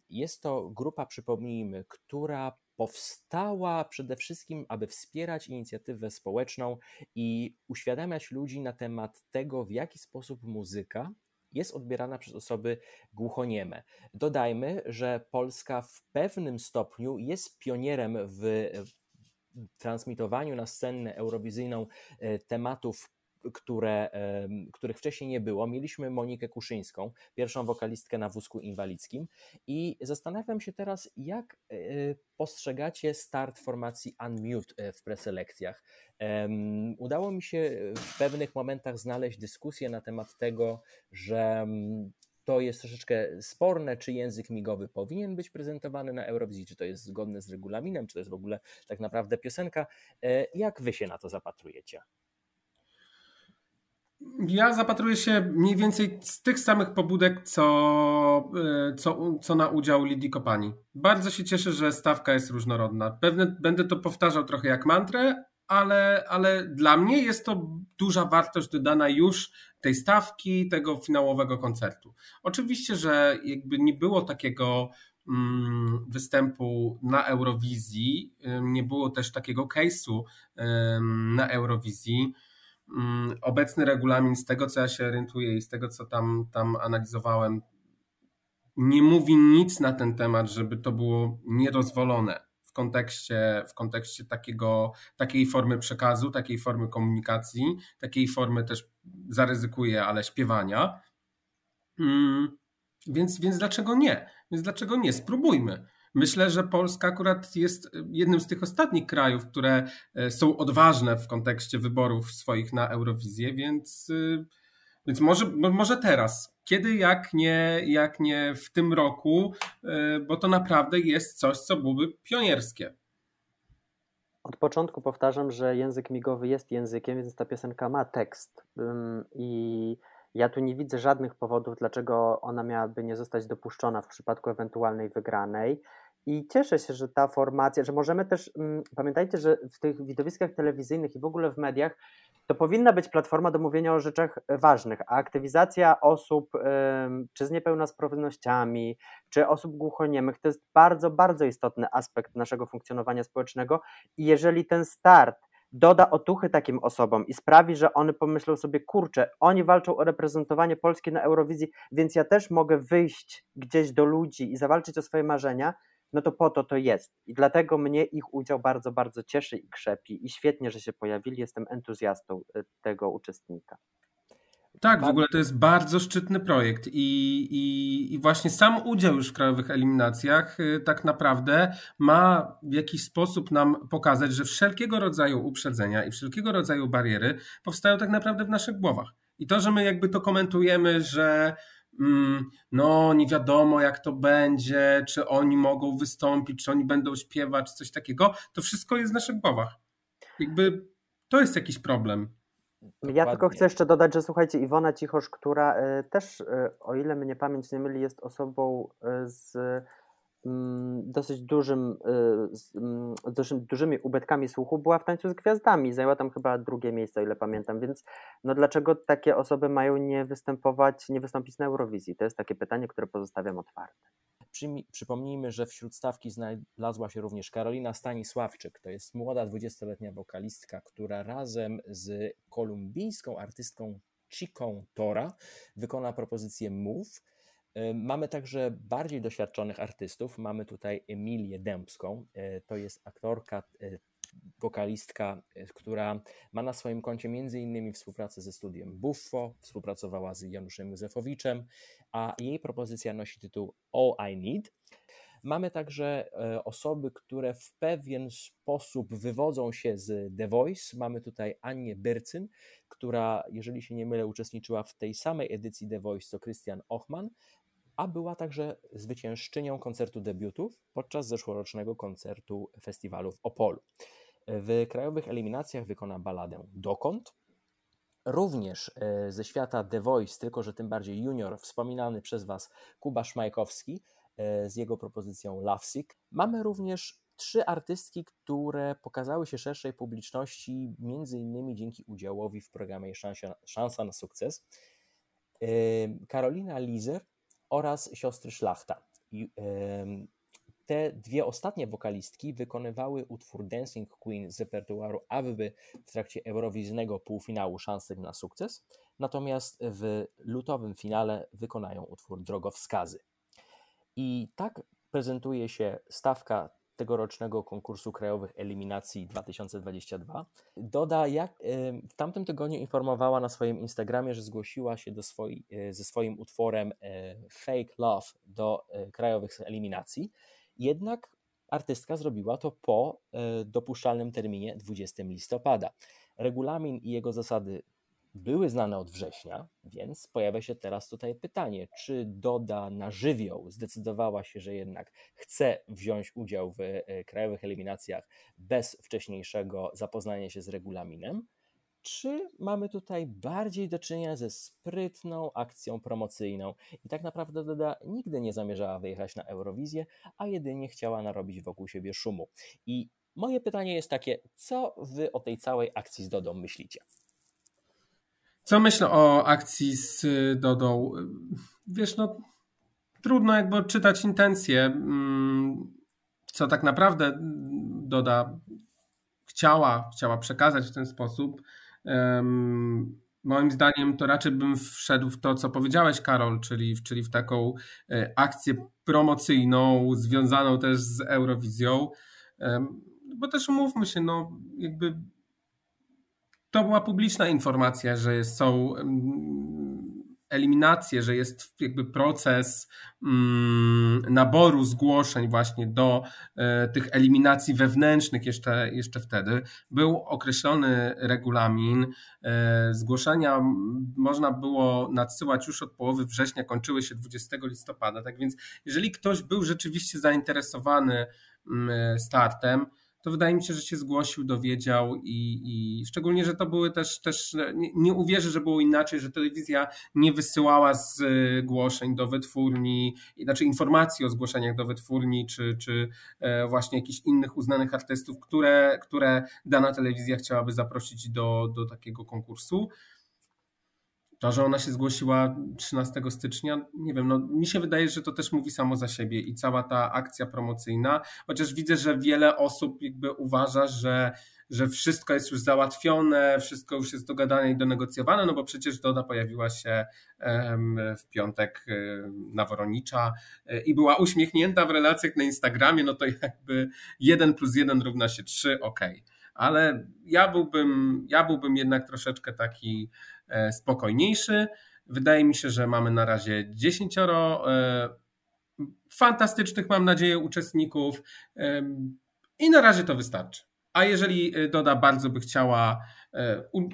Jest to grupa, przypomnijmy, która powstała przede wszystkim, aby wspierać inicjatywę społeczną i uświadamiać ludzi na temat tego, w jaki sposób muzyka jest odbierana przez osoby głuchonieme. Dodajmy, że Polska w pewnym stopniu jest pionierem w transmitowaniu na scenę eurowizyjną e, tematów które, których wcześniej nie było. Mieliśmy Monikę Kuszyńską, pierwszą wokalistkę na wózku inwalidzkim i zastanawiam się teraz, jak e, postrzegacie start formacji Unmute e, w preselekcjach. Udało mi się w pewnych momentach znaleźć dyskusję na temat tego, że to jest troszeczkę sporne, czy język migowy powinien być prezentowany na Eurowizji, czy to jest zgodne z regulaminem, czy to jest w ogóle tak naprawdę piosenka. E, jak wy się na to zapatrujecie? Ja zapatruję się mniej więcej z tych samych pobudek, co, e, co, co na udział Lidii Kopani. Bardzo się cieszę, że stawka jest różnorodna. Pewnie będę to powtarzał trochę jak mantrę, ale, ale dla mnie jest to duża wartość dodana już tej stawki, tego finałowego koncertu. Oczywiście, że jakby nie było takiego mm, występu na Eurowizji, nie było też takiego case'u na Eurowizji obecny regulamin, z tego co ja się orientuję i z tego co tam, tam analizowałem, nie mówi nic na ten temat, żeby to było niedozwolone w kontekście, w kontekście takiego, takiej formy przekazu, takiej formy komunikacji, takiej formy też zaryzykuję, ale śpiewania. Mm, więc, więc dlaczego nie? Więc dlaczego nie? Spróbujmy. Myślę, że Polska akurat jest jednym z tych ostatnich krajów, które e, są odważne w kontekście wyborów swoich na Eurowizję, więc, y, więc może, może teraz. Kiedy, jak nie, jak nie w tym roku, bo to naprawdę jest coś, co byłoby pionierskie. Od początku powtarzam, że język migowy jest językiem, więc ta piosenka ma tekst. I ja tu nie widzę żadnych powodów, dlaczego ona miałaby nie zostać dopuszczona w przypadku ewentualnej wygranej. I cieszę się, że ta formacja, że możemy też, mm, pamiętajcie, że w tych widowiskach telewizyjnych i w ogóle w mediach to powinna być platforma do mówienia o rzeczach ważnych, a aktywizacja osób czy z niepełnosprawnościami, czy osób głuchoniemych to jest bardzo, bardzo istotny aspekt naszego funkcjonowania społecznego i jeżeli ten start doda otuchy takim osobom i sprawi, że one pomyślą sobie, kurczę, oni walczą o reprezentowanie Polski na Eurowizji, więc ja też mogę wyjść gdzieś do ludzi i zawalczyć o swoje marzenia, no to po to to jest. I dlatego mnie ich udział bardzo, bardzo cieszy i krzepi. I świetnie, że się pojawili. Jestem entuzjastą y, tego uczestnika. Tak, w ogóle to jest bardzo szczytny projekt i, i, i właśnie sam udział już w krajowych eliminacjach y, tak naprawdę ma w jakiś sposób nam pokazać, że wszelkiego rodzaju uprzedzenia i wszelkiego rodzaju bariery powstają tak naprawdę w naszych głowach. I to, że my jakby to komentujemy, że mm, no nie wiadomo jak to będzie, czy oni mogą wystąpić, czy oni będą śpiewać, coś takiego, to wszystko jest w naszych głowach. Jakby to jest jakiś problem. Dokładnie. Ja tylko chcę jeszcze dodać, że słuchajcie, Iwona Cichosz, która y, też, y, o ile mnie pamięć nie myli, jest osobą y, z mm, dosyć dużym, z mm, dużymi, dużymi ubytkami słuchu, była w tańcu z gwiazdami. Zajęła tam chyba drugie miejsce, o ile pamiętam. Więc no dlaczego takie osoby mają nie występować, nie wystąpić na Eurowizji? To jest takie pytanie, które pozostawiam otwarte. Przypomnijmy, że wśród stawki znalazła się również Karolina Stanisławczyk. To jest młoda 20-letnia wokalistka, która razem z kolumbijską artystką Chiką Tora wykona propozycję Move. Mamy także bardziej doświadczonych artystów. Mamy tutaj Emilię Dębską. E, to jest aktorka, e, wokalistka, e, która ma na swoim koncie m.in. współpracę ze studiem Buffo, współpracowała z Januszem Józefowiczem, a jej propozycja nosi tytuł All I Need. Mamy także e, osoby, które w pewien sposób wywodzą się z The Voice. Mamy tutaj Anię Byrcyn, która, jeżeli się nie mylę, uczestniczyła w tej samej edycji The Voice co Christian Ochman, a była także zwyciężczynią koncertu debiutów podczas zeszłorocznego koncertu festiwalu w Opolu. W krajowych eliminacjach wykona baladę Dokąd. Również e, ze świata The Voice, tylko że tym bardziej junior, wspominany przez Was Kuba Szmajkowski e, z jego propozycją Lovesick. Mamy również trzy artystki, które pokazały się szerszej publiczności, między innymi dzięki udziałowi w programie Szansa, Szansa na sukces. Karolina Lizer oraz siostry Szlachta. Te dwie ostatnie wokalistki wykonywały utwór Dancing Queen z repertuaru Abby w trakcie eurowizyjnego półfinału Szansek na sukces, natomiast w lutowym finale wykonają utwór Drogowskazy. I tak prezentuje się stawka tegorocznego konkursu krajowych eliminacji 2022. Doda, jak w tamtym tygodniu informowała na swoim Instagramie, że zgłosiła się do swoi, e, ze swoim utworem e, Fake Love do krajowych eliminacji. Jednak artystka zrobiła to po dopuszczalnym terminie 20 listopada. Regulamin i jego zasady były znane od września, więc pojawia się teraz tutaj pytanie, czy Doda na żywioł zdecydowała się, że jednak chce wziąć udział w e, krajowych eliminacjach bez wcześniejszego zapoznania się z regulaminem, czy mamy tutaj bardziej do czynienia ze sprytną akcją promocyjną i tak naprawdę Doda nigdy nie zamierzała wyjechać na Eurowizję, a jedynie chciała narobić wokół siebie szumu. I moje pytanie jest takie, co wy o tej całej akcji z Dodą myślicie? Co myślę o akcji z Dodą? Wiesz, no trudno jakby odczytać intencje, mm, co tak naprawdę Doda chciała, chciała przekazać w ten sposób. Moim zdaniem to raczej bym wszedł w to, co powiedziałeś, Karol, czyli, czyli w taką e, akcję promocyjną, związaną też z Eurowizją. Bo też umówmy się, no jakby to była publiczna informacja, że są eliminacje, że jest jakby proces mm, naboru zgłoszeń właśnie do e, tych eliminacji wewnętrznych jeszcze, jeszcze wtedy. Był określony regulamin. E, zgłoszenia można było nadsyłać już od połowy września, kończyły się 20 listopada. Tak więc, jeżeli ktoś był rzeczywiście zainteresowany mm, startem, to wydaje mi się, że się zgłosił, dowiedział i, i szczególnie, że to były też, też nie, nie uwierzę, że było inaczej, że telewizja nie wysyłała zgłoszeń do wytwórni, znaczy informacji o zgłoszeniach do wytwórni, czy, czy e, właśnie jakichś innych uznanych artystów, które, które dana telewizja chciałaby zaprosić do, do takiego konkursu. To, że ona się zgłosiła 13 stycznia, nie wiem, no mi się wydaje, że to też mówi samo za siebie i cała ta akcja promocyjna, chociaż widzę, że wiele osób jakby uważa, że, że wszystko jest już załatwione, wszystko już jest dogadane i donegocjowane, no bo przecież Doda pojawiła się w piątek na Woronicza e, i była uśmiechnięta w relacjach na Instagramie, no to jakby 1 plus 1 równa się 3, ok. Ale ja byłbym, ja byłbym jednak troszeczkę taki spokojniejszy. Wydaje mi się, że mamy na razie 10 e, fantastycznych, mam nadzieję, uczestników e, i na razie to wystarczy. A jeżeli Doda bardzo by chciała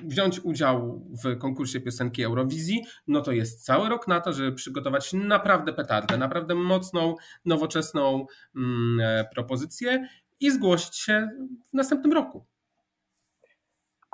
wziąć udział w konkursie piosenki Eurowizji, no to jest cały rok na to, żeby przygotować naprawdę petardę, naprawdę mocną, nowoczesną mm, propozycję i zgłosić się w następnym roku.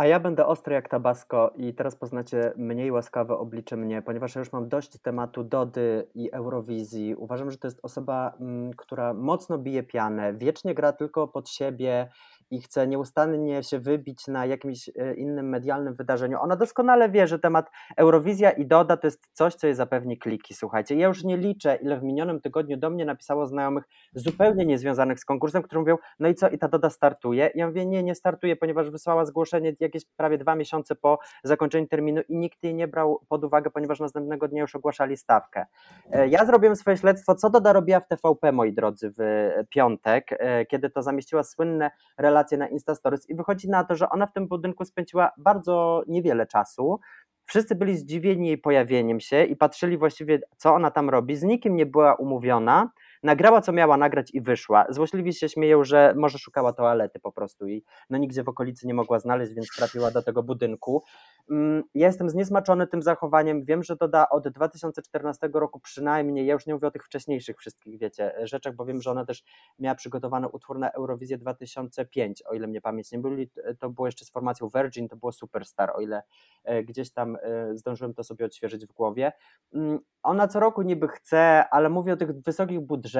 A ja będę ostry jak Tabasco i teraz poznacie mniej łaskawe oblicze mnie, ponieważ ja już mam dość tematu Dody i Eurowizji. Uważam, że to jest osoba, mm, która mocno bije pianę, wiecznie gra tylko pod siebie i chce nieustannie się wybić na jakimś e, innym medialnym wydarzeniu. Ona doskonale wie, że temat Eurowizja i Doda to jest coś, co jej zapewni kliki. Słuchajcie, ja już nie liczę, ile w minionym tygodniu do mnie napisało znajomych zupełnie niezwiązanych z konkursem, którzy mówią, no i co, i ta Doda startuje? Ja mówię, nie, nie startuje, ponieważ wysłała zgłoszenie jakieś prawie dwa miesiące po zakończeniu terminu i nikt jej nie brał pod uwagę, ponieważ następnego dnia już ogłaszali stawkę. E, ja zrobiłem swoje śledztwo, co Doda robiła w TVP, moi drodzy, w piątek, e, kiedy to zamieściła słynne relacje relacje na Insta Stories i wychodzi na to, że ona w tym budynku spędziła bardzo niewiele czasu. Wszyscy byli zdziwieni jej pojawieniem się i patrzyli właściwie, co ona tam robi. Z nikim nie była umówiona nagrała co miała nagrać i wyszła. Złośliwi się śmieją, że może szukała toalety po prostu i no nigdzie w okolicy nie mogła znaleźć, więc trafiła do tego budynku. Mm, ja jestem zniesmaczony tym zachowaniem. Wiem, że to da od 2014 roku przynajmniej, ja już nie mówię o tych wcześniejszych wszystkich, wiecie, rzeczach, bo wiem, że ona też miała przygotowany utwór na Eurowizję 2005, o ile mnie pamięć nie byli, to było jeszcze z formacją Virgin, to było Superstar, o ile e, gdzieś tam e, zdążyłem to sobie odświeżyć w głowie. Mm, ona co roku niby chce, ale mówi o tych wysokich budżetach.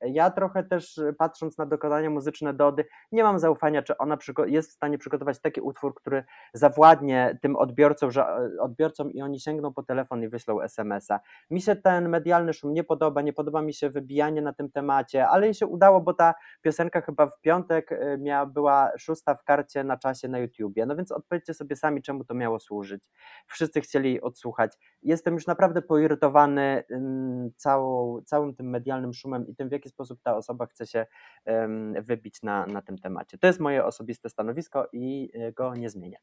Ja trochę też patrząc na dokonania muzyczne Dody, nie mam zaufania, czy ona jest w stanie przygotować taki utwór, który zawładnie tym odbiorcom, że, odbiorcom i oni sięgną po telefon i wyślą SMS-a. Mi się ten medialny szum nie podoba, nie podoba mi się wybijanie na tym temacie, ale jej się udało, bo ta piosenka chyba w piątek y, miała, była szósta w karcie na czasie na YouTubie, no więc odpowiedzcie sobie sami, czemu to miało służyć. Wszyscy chcieli odsłuchać. Jestem już naprawdę poirytowany całą, całym tym medialnym szumem i tym, w jaki sposób ta osoba chce się wybić na, na tym temacie. To jest moje osobiste stanowisko i y, go nie zmienię.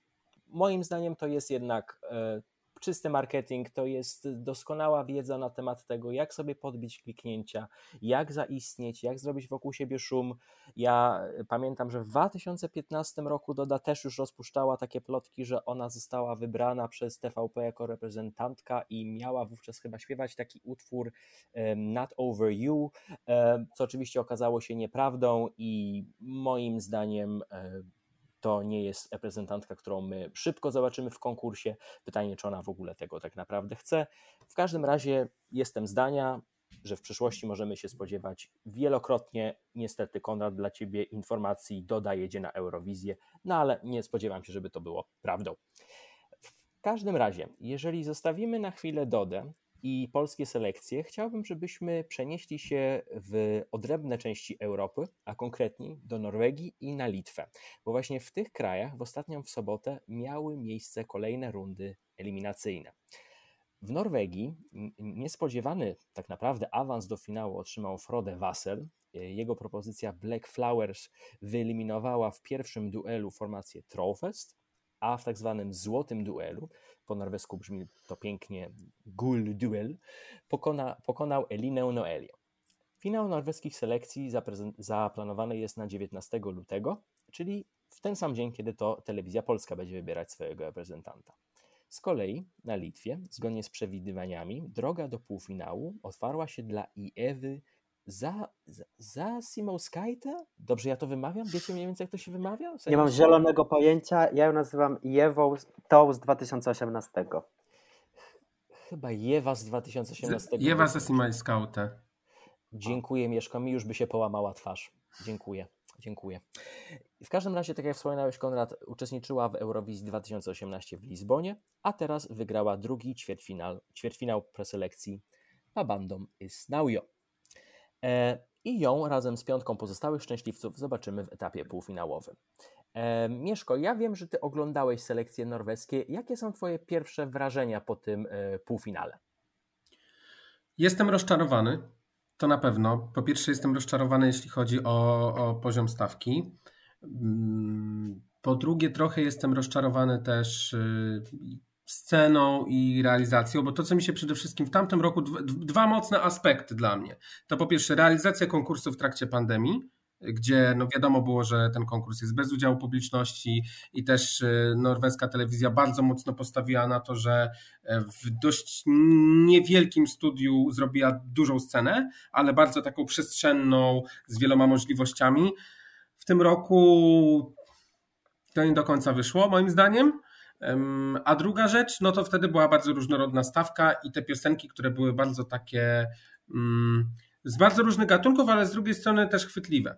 Moim zdaniem to jest jednak e, czysty marketing, to jest doskonała wiedza na temat tego, jak sobie podbić kliknięcia, jak zaistnieć, jak zrobić wokół siebie szum. Ja pamiętam, że w 2015 roku Doda też już rozpuszczała takie plotki, że ona została wybrana przez TVP jako reprezentantka i miała wówczas chyba śpiewać taki utwór Not Over You, co oczywiście okazało się nieprawdą i moim zdaniem to nie jest reprezentantka, którą my szybko zobaczymy w konkursie. Pytanie, czy ona w ogóle tego tak naprawdę chce. W każdym razie jestem zdania, że w przyszłości możemy się spodziewać wielokrotnie, niestety Konrad dla Ciebie informacji doda jedzie na Eurowizję, no ale nie spodziewam się, żeby to było prawdą. W każdym razie, jeżeli zostawimy na chwilę Dodę, i polskie selekcje, chciałbym, żebyśmy przenieśli się w odrębne części Europy, a konkretniej do Norwegii i na Litwę, bo właśnie w tych krajach w ostatnią w sobotę miały miejsce kolejne rundy eliminacyjne. W Norwegii niespodziewany tak naprawdę awans do finału otrzymał Frode Wassel. Jego propozycja Black Flowers wyeliminowała w pierwszym duelu formację Trofest, a w tak zwanym złotym duelu po norwesku brzmi to pięknie Gul Duel, pokona, pokonał Elinę Noelię. Finał norweskich selekcji zaplanowany jest na 19 lutego, czyli w ten sam dzień, kiedy to telewizja polska będzie wybierać swojego reprezentanta. Z kolei na Litwie, zgodnie z przewidywaniami, droga do półfinału otwarła się dla Iewy za, za, za? Dobrze ja to wymawiam? Wiecie mniej więcej jak to się wymawia? Nie mam zielonego pojęcia. Ja ją nazywam Jewą tą z 2018. Chyba Jewa z 2018. Jewa ze Simowskajta. Dziękuję Mieszko, mi już by się połamała twarz. Dziękuję. Dziękuję. W każdym razie, tak jak wspominałeś, Konrad uczestniczyła w Eurowizji 2018 w Lizbonie, a teraz wygrała drugi ćwierćfinał, ćwierćfinał preselekcji Pabandom is Now E, I ją razem z piątką pozostałych szczęśliwców zobaczymy w etapie półfinałowym. E, Mieszko, ja wiem, że ty oglądałeś selekcje norweskie. Jakie są twoje pierwsze wrażenia po tym e, półfinale? Jestem rozczarowany. To na pewno. Po pierwsze, jestem rozczarowany, jeśli chodzi o, o poziom stawki. Mm, po drugie, trochę jestem rozczarowany też y, sceną i realizacją, bo to, co mi się przede wszystkim w tamtym roku, dwa mocne aspekty dla mnie. To po pierwsze realizacja konkursu w trakcie pandemii, gdzie no wiadomo było, że ten konkurs jest bez udziału publiczności i też y, norweska telewizja bardzo mocno postawiła na to, że e, w dość niewielkim studiu zrobiła dużą scenę, ale bardzo taką przestrzenną, z wieloma możliwościami. W tym roku to nie do końca wyszło, moim zdaniem. A druga rzecz, no to wtedy była bardzo różnorodna stawka i te piosenki, które były bardzo takie mm, z bardzo różnych gatunków, ale z drugiej strony też chwytliwe.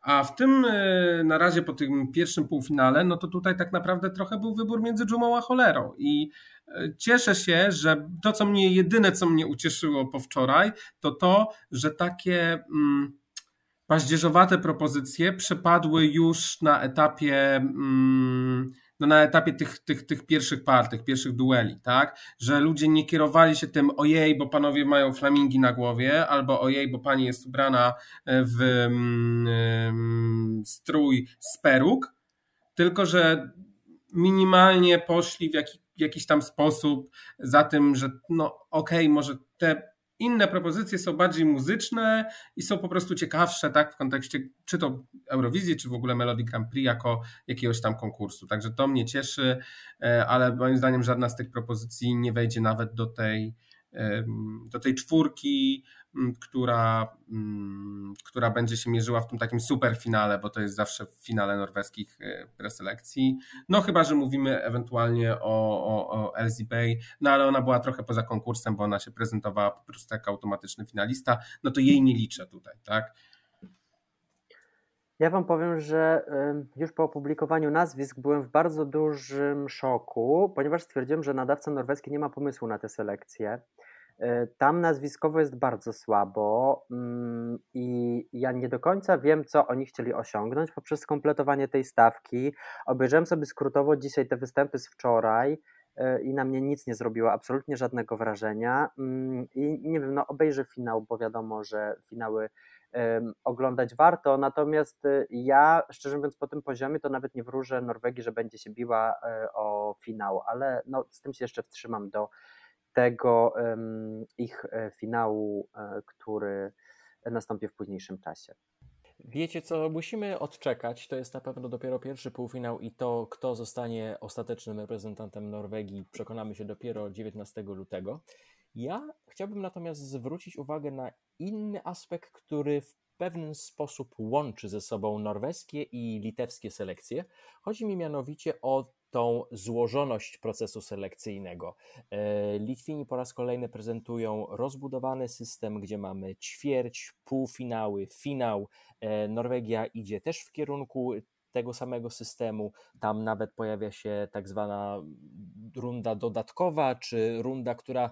A w tym e, na razie po tym pierwszym półfinale, no to tutaj tak naprawdę trochę był wybór między dżumą a cholerą. I e, cieszę się, że to, co mnie jedyne, co mnie ucieszyło po wczoraj, to to, że takie mm, paździerzowate propozycje przepadły już na etapie. Mm, no na etapie tych, tych, tych pierwszych par, tych pierwszych dueli, tak? Że ludzie nie kierowali się tym ojej, bo panowie mają flamingi na głowie, albo ojej, bo pani jest ubrana w um, strój z peruk, tylko że minimalnie poszli w jaki, jakiś tam sposób za tym, że no okej, okay, może te inne propozycje są bardziej muzyczne i są po prostu ciekawsze, tak, w kontekście czy to Eurowizji, czy w ogóle Melody Grand Prix jako jakiegoś tam konkursu. Także to mnie cieszy, e, ale moim zdaniem żadna z tych propozycji nie wejdzie nawet do tej, do tej czwórki która, która będzie się mierzyła w tym takim super finale, bo to jest zawsze w finale norweskich e, preselekcji. No chyba, że mówimy ewentualnie o, o, o Elsie Bay, no ale ona była trochę poza konkursem, bo ona się prezentowała po prostu jako automatyczny finalista, no to jej nie liczę tutaj, tak? Ja Wam powiem, że już po opublikowaniu nazwisk byłem w bardzo dużym szoku, ponieważ stwierdziłem, że nadawca norweski nie ma pomysłu na tę selekcję. E, tam nazwiskowo jest bardzo słabo mm, i ja nie do końca wiem, co oni chcieli osiągnąć poprzez skompletowanie tej stawki. Obejrzałem sobie skrótowo dzisiaj te występy z wczoraj e, i na mnie nic nie zrobiło, absolutnie żadnego wrażenia. Mm, I nie wiem, no obejrzę finał, bo wiadomo, że finały oglądać warto. Natomiast y, ja, szczerze mówiąc, po tym poziomie to nawet nie wróżę Norwegii, że będzie się biła e, o finał, ale no, z tym się jeszcze wstrzymam do tego ich e, finału, e, który nastąpi w późniejszym czasie. Wiecie co, musimy odczekać. To jest na pewno dopiero pierwszy półfinał i to, kto zostanie ostatecznym reprezentantem Norwegii, przekonamy się dopiero 19 lutego. Ja chciałbym natomiast zwrócić uwagę na inny aspekt, który w pewien sposób łączy ze sobą norweskie i litewskie selekcje. Chodzi mi mianowicie o tą złożoność procesu selekcyjnego. E, Litwini po raz kolejny prezentują rozbudowany system, gdzie mamy ćwierć, półfinały, finał. E, Norwegia idzie też w kierunku tego samego systemu. Tam nawet pojawia się tak zwana runda dodatkowa, czy runda, która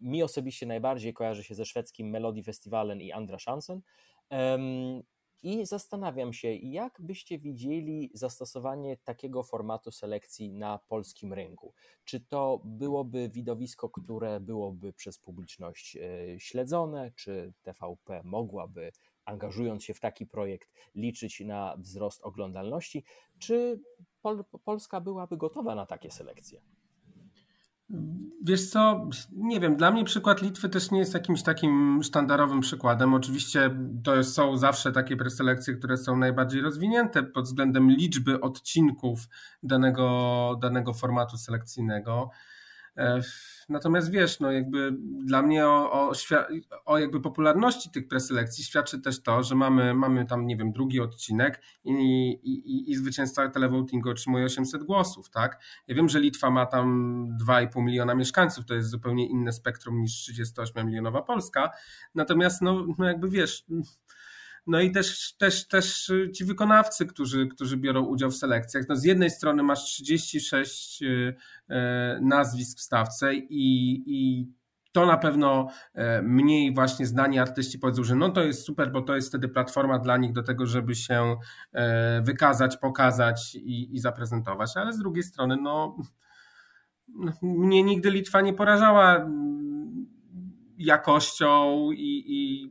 mi osobiście najbardziej kojarzy się ze szwedzkim Melody Festiwalem i Andra Chansen. I zastanawiam się, jak byście widzieli zastosowanie takiego formatu selekcji na polskim rynku? Czy to byłoby widowisko, które byłoby przez publiczność e, śledzone? Czy TVP mogłaby, angażując się w taki projekt, liczyć na wzrost oglądalności? Czy Pol Polska byłaby gotowa na takie selekcje? Wiesz co, nie wiem, dla mnie przykład Litwy też nie jest jakimś takim sztandarowym przykładem. Oczywiście to są zawsze takie preselekcje, które są najbardziej rozwinięte pod względem liczby odcinków danego, danego formatu selekcyjnego. E, natomiast wiesz, no jakby dla mnie o, o, o, jakby popularności tych preselekcji świadczy też to, że mamy, mamy tam, nie wiem, drugi odcinek i, i, i zwycięzca televotingu otrzymuje 800 głosów, tak? Ja wiem, że Litwa ma tam 2,5 miliona mieszkańców, to jest zupełnie inne spektrum niż 38-milionowa Polska, natomiast no, no jakby wiesz no i też, też, też ci wykonawcy, którzy, którzy biorą udział w selekcjach. No z jednej strony masz 36 y, y, nazwisk w stawce i, i to na pewno y, mniej właśnie znani artyści powiedzą, że no to jest super, bo to jest wtedy platforma dla nich do tego, żeby się wykazać, pokazać i, i zaprezentować, ale z drugiej strony no, no mnie nigdy Litwa nie porażała mm, jakością i, i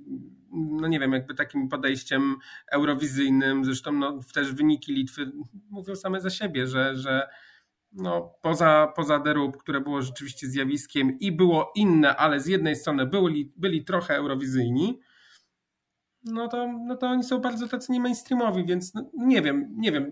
no nie wiem, jakby takim podejściem eurowizyjnym, zresztą no, też wyniki Litwy mówią same za siebie, że, że no, poza, poza Derub, które było rzeczywiście zjawiskiem i było inne, ale z jednej strony byli, byli trochę eurowizyjni, no to, no to oni są bardzo tacy nie mainstreamowi, więc no, nie wiem, nie wiem.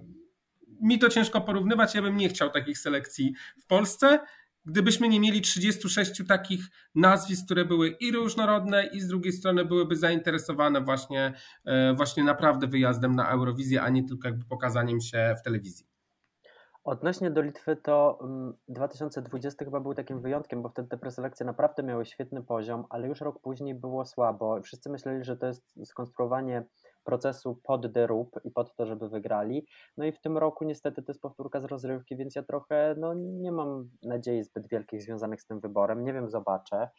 Mi to ciężko porównywać, ja bym nie chciał takich selekcji w Polsce gdybyśmy nie mieli 36 takich nazwisk, które były i różnorodne, i z drugiej strony byłyby zainteresowane właśnie, e, właśnie naprawdę wyjazdem na Eurowizję, a nie tylko jakby pokazaniem się w telewizji. Odnośnie do Litwy, to 2020 mm, chyba był takim wyjątkiem, bo wtedy te preselekcje naprawdę miały świetny poziom, ale już rok później było słabo. Wszyscy myśleli, że to jest skonstruowanie procesu pod The i pod to, żeby wygrali. No i w tym roku niestety to jest powtórka z rozrywki, więc ja trochę no, nie mam nadziei zbyt wielkich związanych z tym wyborem. Nie wiem, zobaczę.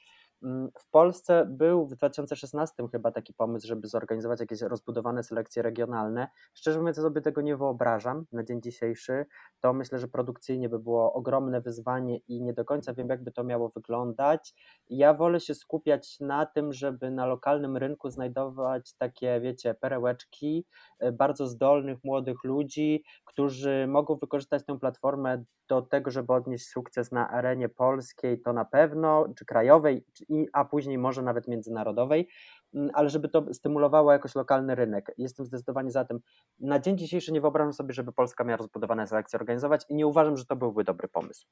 Mm, w Polsce był w 2016 chyba taki pomysł, żeby zorganizować jakieś rozbudowane selekcje regionalne. Szczerze mówiąc, sobie tego nie wyobrażam na dzień dzisiejszy. To myślę, że produkcyjnie by było ogromne wyzwanie i nie do końca wiem, jakby to miało wyglądać. Ja wolę się skupiać na tym, żeby na lokalnym rynku znajdować takie, wiecie, perełeczki e, bardzo zdolnych młodych ludzi, którzy mogą wykorzystać tę platformę do tego, żeby odnieść sukces na arenie polskiej, to na pewno, czy krajowej, a później może nawet międzynarodowej, mm, ale żeby to stymulowało jakoś lokalny rynek. Jestem zdecydowanie za tym. Na dzień dzisiejszy nie wyobrażam sobie, żeby Polska miała rozbudowane selekcje organizować i nie uważam, że to byłby dobry pomysł.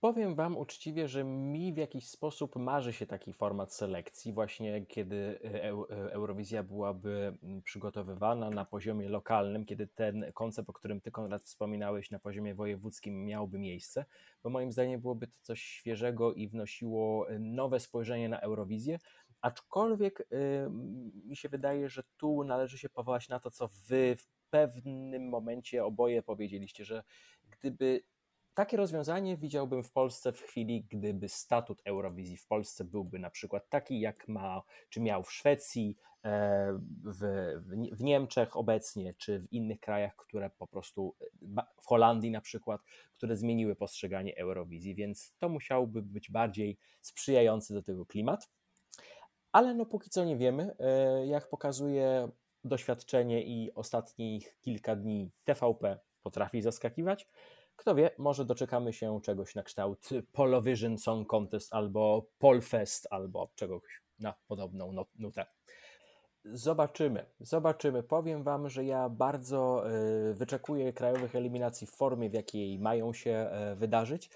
Powiem Wam uczciwie, że mi w jakiś sposób marzy się taki format selekcji, właśnie kiedy e, e, Eurowizja byłaby mm, przygotowywana na poziomie lokalnym, kiedy ten koncept, o którym Ty, Konrad, wspominałeś na poziomie wojewódzkim miałby miejsce, bo moim zdaniem byłoby to coś świeżego i wnosiło e, nowe spojrzenie na Eurowizję, Aczkolwiek y, mi się wydaje, że tu należy się powołać na to, co wy w pewnym momencie oboje powiedzieliście, że gdyby takie rozwiązanie widziałbym w Polsce w chwili, gdyby statut Eurowizji w Polsce byłby na przykład taki, jak ma, czy miał w Szwecji, e, w, w Niemczech obecnie, czy w innych krajach, które po prostu, w Holandii na przykład, które zmieniły postrzeganie Eurowizji, więc to musiałby być bardziej sprzyjający do tego klimat. Ale no póki co nie wiemy. E, jak pokazuje doświadczenie i ostatnich kilka dni TVP potrafi zaskakiwać. Kto wie, może doczekamy się czegoś na kształt Polovision Song Contest albo Polfest albo czegoś na podobną nutę. Zobaczymy, zobaczymy. Powiem Wam, że ja bardzo e, wyczekuję krajowych eliminacji w formie, w jakiej mają się e, wydarzyć.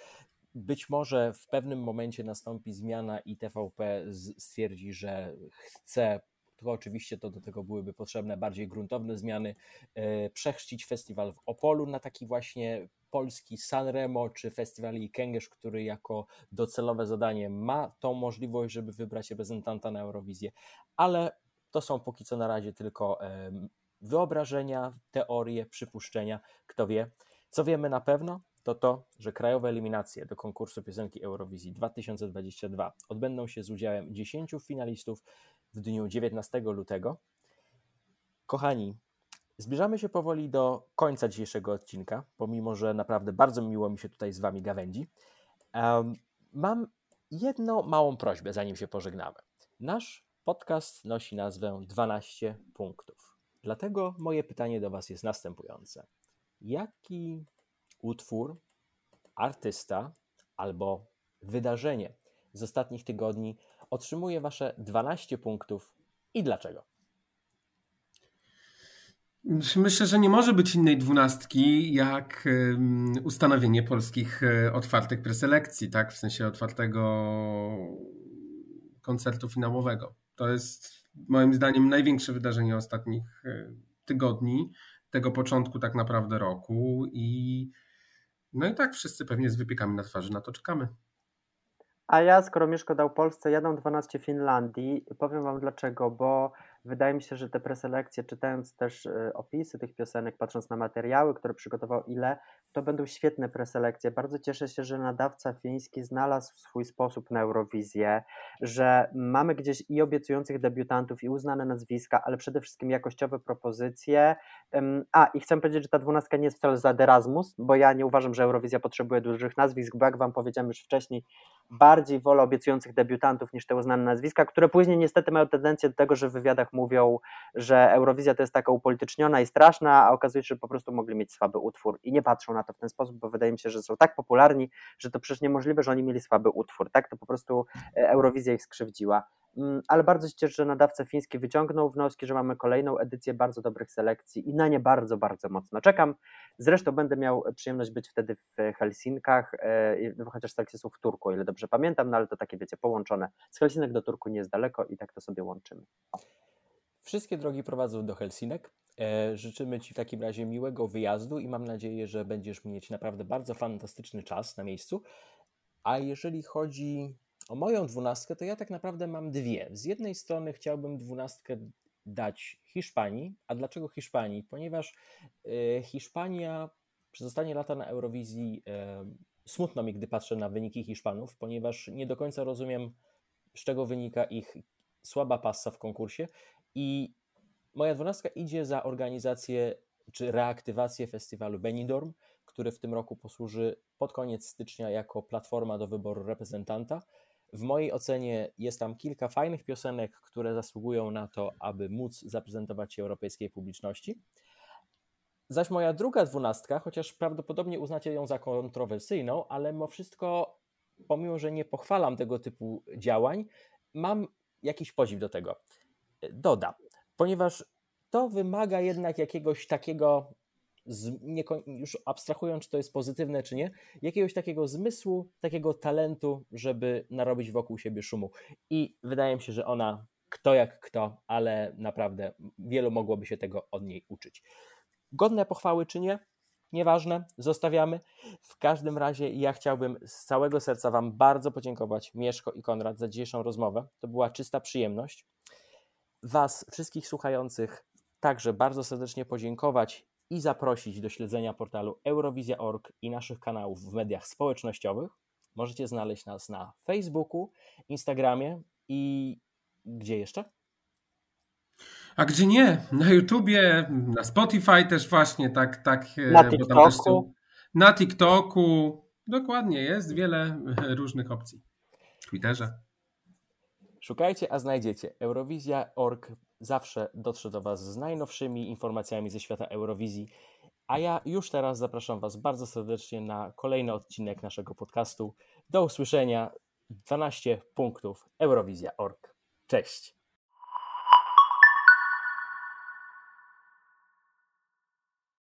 Być może w pewnym momencie nastąpi zmiana i TVP stwierdzi, że chce tylko oczywiście to do tego byłyby potrzebne bardziej gruntowne zmiany, e, przechrzcić festiwal w Opolu na taki właśnie polski Sanremo czy festiwal Kęgierz, który jako docelowe zadanie ma tą możliwość, żeby wybrać reprezentanta na Eurowizję, ale to są póki co na razie tylko wyobrażenia, teorie, przypuszczenia, kto wie. Co wiemy na pewno, to to, że krajowe eliminacje do konkursu piosenki Eurowizji 2022 odbędą się z udziałem 10 finalistów w dniu 19 lutego. Kochani, zbliżamy się powoli do końca dzisiejszego odcinka, pomimo że naprawdę bardzo miło mi się tutaj z Wami gawędzi. Um, mam jedną małą prośbę, zanim się pożegnamy. Nasz podcast nosi nazwę 12 punktów. Dlatego moje pytanie do Was jest następujące. Jaki utwór, artysta albo wydarzenie z ostatnich tygodni otrzymuje Wasze 12 punktów i dlaczego? Myślę, że nie może być innej dwunastki jak ustanowienie polskich e, otwartych preselekcji, tak? W sensie otwartego koncertu finałowego. To jest moim zdaniem największe wydarzenie ostatnich e, tygodni, tego początku tak naprawdę roku i no i tak wszyscy pewnie z wypiekami na twarzy na to czekamy. A ja, skoro Mieszko dał Polsce, jadą 12 Finlandii. Powiem Wam dlaczego, bo wydaje mi się, że te preselekcje, czytając też y, opisy tych piosenek, patrząc na materiały, które przygotował Ile, to będą świetne preselekcje. Bardzo cieszę się, że nadawca fiński znalazł swój sposób na Eurowizję, że mamy gdzieś i obiecujących debiutantów, i uznane nazwiska, ale przede wszystkim jakościowe propozycje. A, i chcę powiedzieć, że ta dwunastka nie jest wcale za Erasmus, bo ja nie uważam, że Eurowizja potrzebuje dużych nazwisk, bo jak Wam powiedziałem już wcześniej, bardziej wolę obiecujących debiutantów niż te uznane nazwiska, które później niestety mają tendencję do tego, że w wywiadach mówią, że Eurowizja to jest taka upolityczniona i straszna, a okazuje się, że po prostu mogli mieć słaby utwór i nie patrzą na to w ten sposób, bo wydaje mi się, że są tak popularni, że to przecież niemożliwe, że oni mieli słaby utwór, tak? To po prostu e, Eurowizja ich skrzywdziła. Mm, ale bardzo się cieszę, że nadawca fiński wyciągnął wnioski, że mamy kolejną edycję bardzo dobrych selekcji i na nie bardzo, bardzo mocno czekam. Zresztą będę miał przyjemność być wtedy w Helsinkach, e, chociaż selekcje są w Turku, o ile dobrze pamiętam, no ale to takie wiecie, połączone. Z Helsinek do Turku nie jest daleko i tak to sobie łączymy. Wszystkie drogi prowadzą do Helsinek. E, życzymy Ci w takim razie miłego wyjazdu i mam nadzieję, że będziesz mieć naprawdę bardzo fantastyczny czas na miejscu. A jeżeli chodzi o moją dwunastkę, to ja tak naprawdę mam dwie. Z jednej strony chciałbym dwunastkę dać Hiszpanii. A dlaczego Hiszpanii? Ponieważ e, Hiszpania przez ostatnie lata na Eurowizji e, smutno mi, gdy patrzę na wyniki Hiszpanów, ponieważ nie do końca rozumiem, z czego wynika ich słaba passa w konkursie i moja dwunastka idzie za organizację czy reaktywację festiwalu Benidorm, który w tym roku posłuży pod koniec stycznia jako platforma do wyboru reprezentanta. W mojej ocenie jest tam kilka fajnych piosenek, które zasługują na to, aby móc zaprezentować się europejskiej publiczności. Zaś moja druga dwunastka, chociaż prawdopodobnie uznacie ją za kontrowersyjną, ale mimo wszystko, pomimo że nie pochwalam tego typu działań, mam jakiś podziw do tego. Doda, ponieważ to wymaga jednak jakiegoś takiego, już abstrahując, czy to jest pozytywne, czy nie, jakiegoś takiego zmysłu, takiego talentu, żeby narobić wokół siebie szumu. I wydaje mi się, że ona, kto jak kto, ale naprawdę wielu mogłoby się tego od niej uczyć. Godne pochwały, czy nie? nieważne, zostawiamy. W każdym razie ja chciałbym z całego serca Wam bardzo podziękować, Mieszko i Konrad, za dzisiejszą rozmowę. To była czysta przyjemność. Was, wszystkich słuchających, także bardzo serdecznie podziękować i zaprosić do śledzenia portalu Eurowizja.org i naszych kanałów w mediach społecznościowych. Możecie znaleźć nas na Facebooku, Instagramie i gdzie jeszcze? A gdzie nie? Na YouTubie, na Spotify też właśnie, tak, tak. e, Na TikToku. Na TikToku. Dokładnie, jest wiele e, różnych opcji. W Twitterze. Szukajcie, a znajdziecie. Eurowizja.org zawsze dotrze do Was z najnowszymi informacjami ze świata Eurowizji. A ja już teraz zapraszam Was bardzo serdecznie na kolejny odcinek naszego podcastu. Do usłyszenia. 12 punktów Eurowizja.org. Cześć.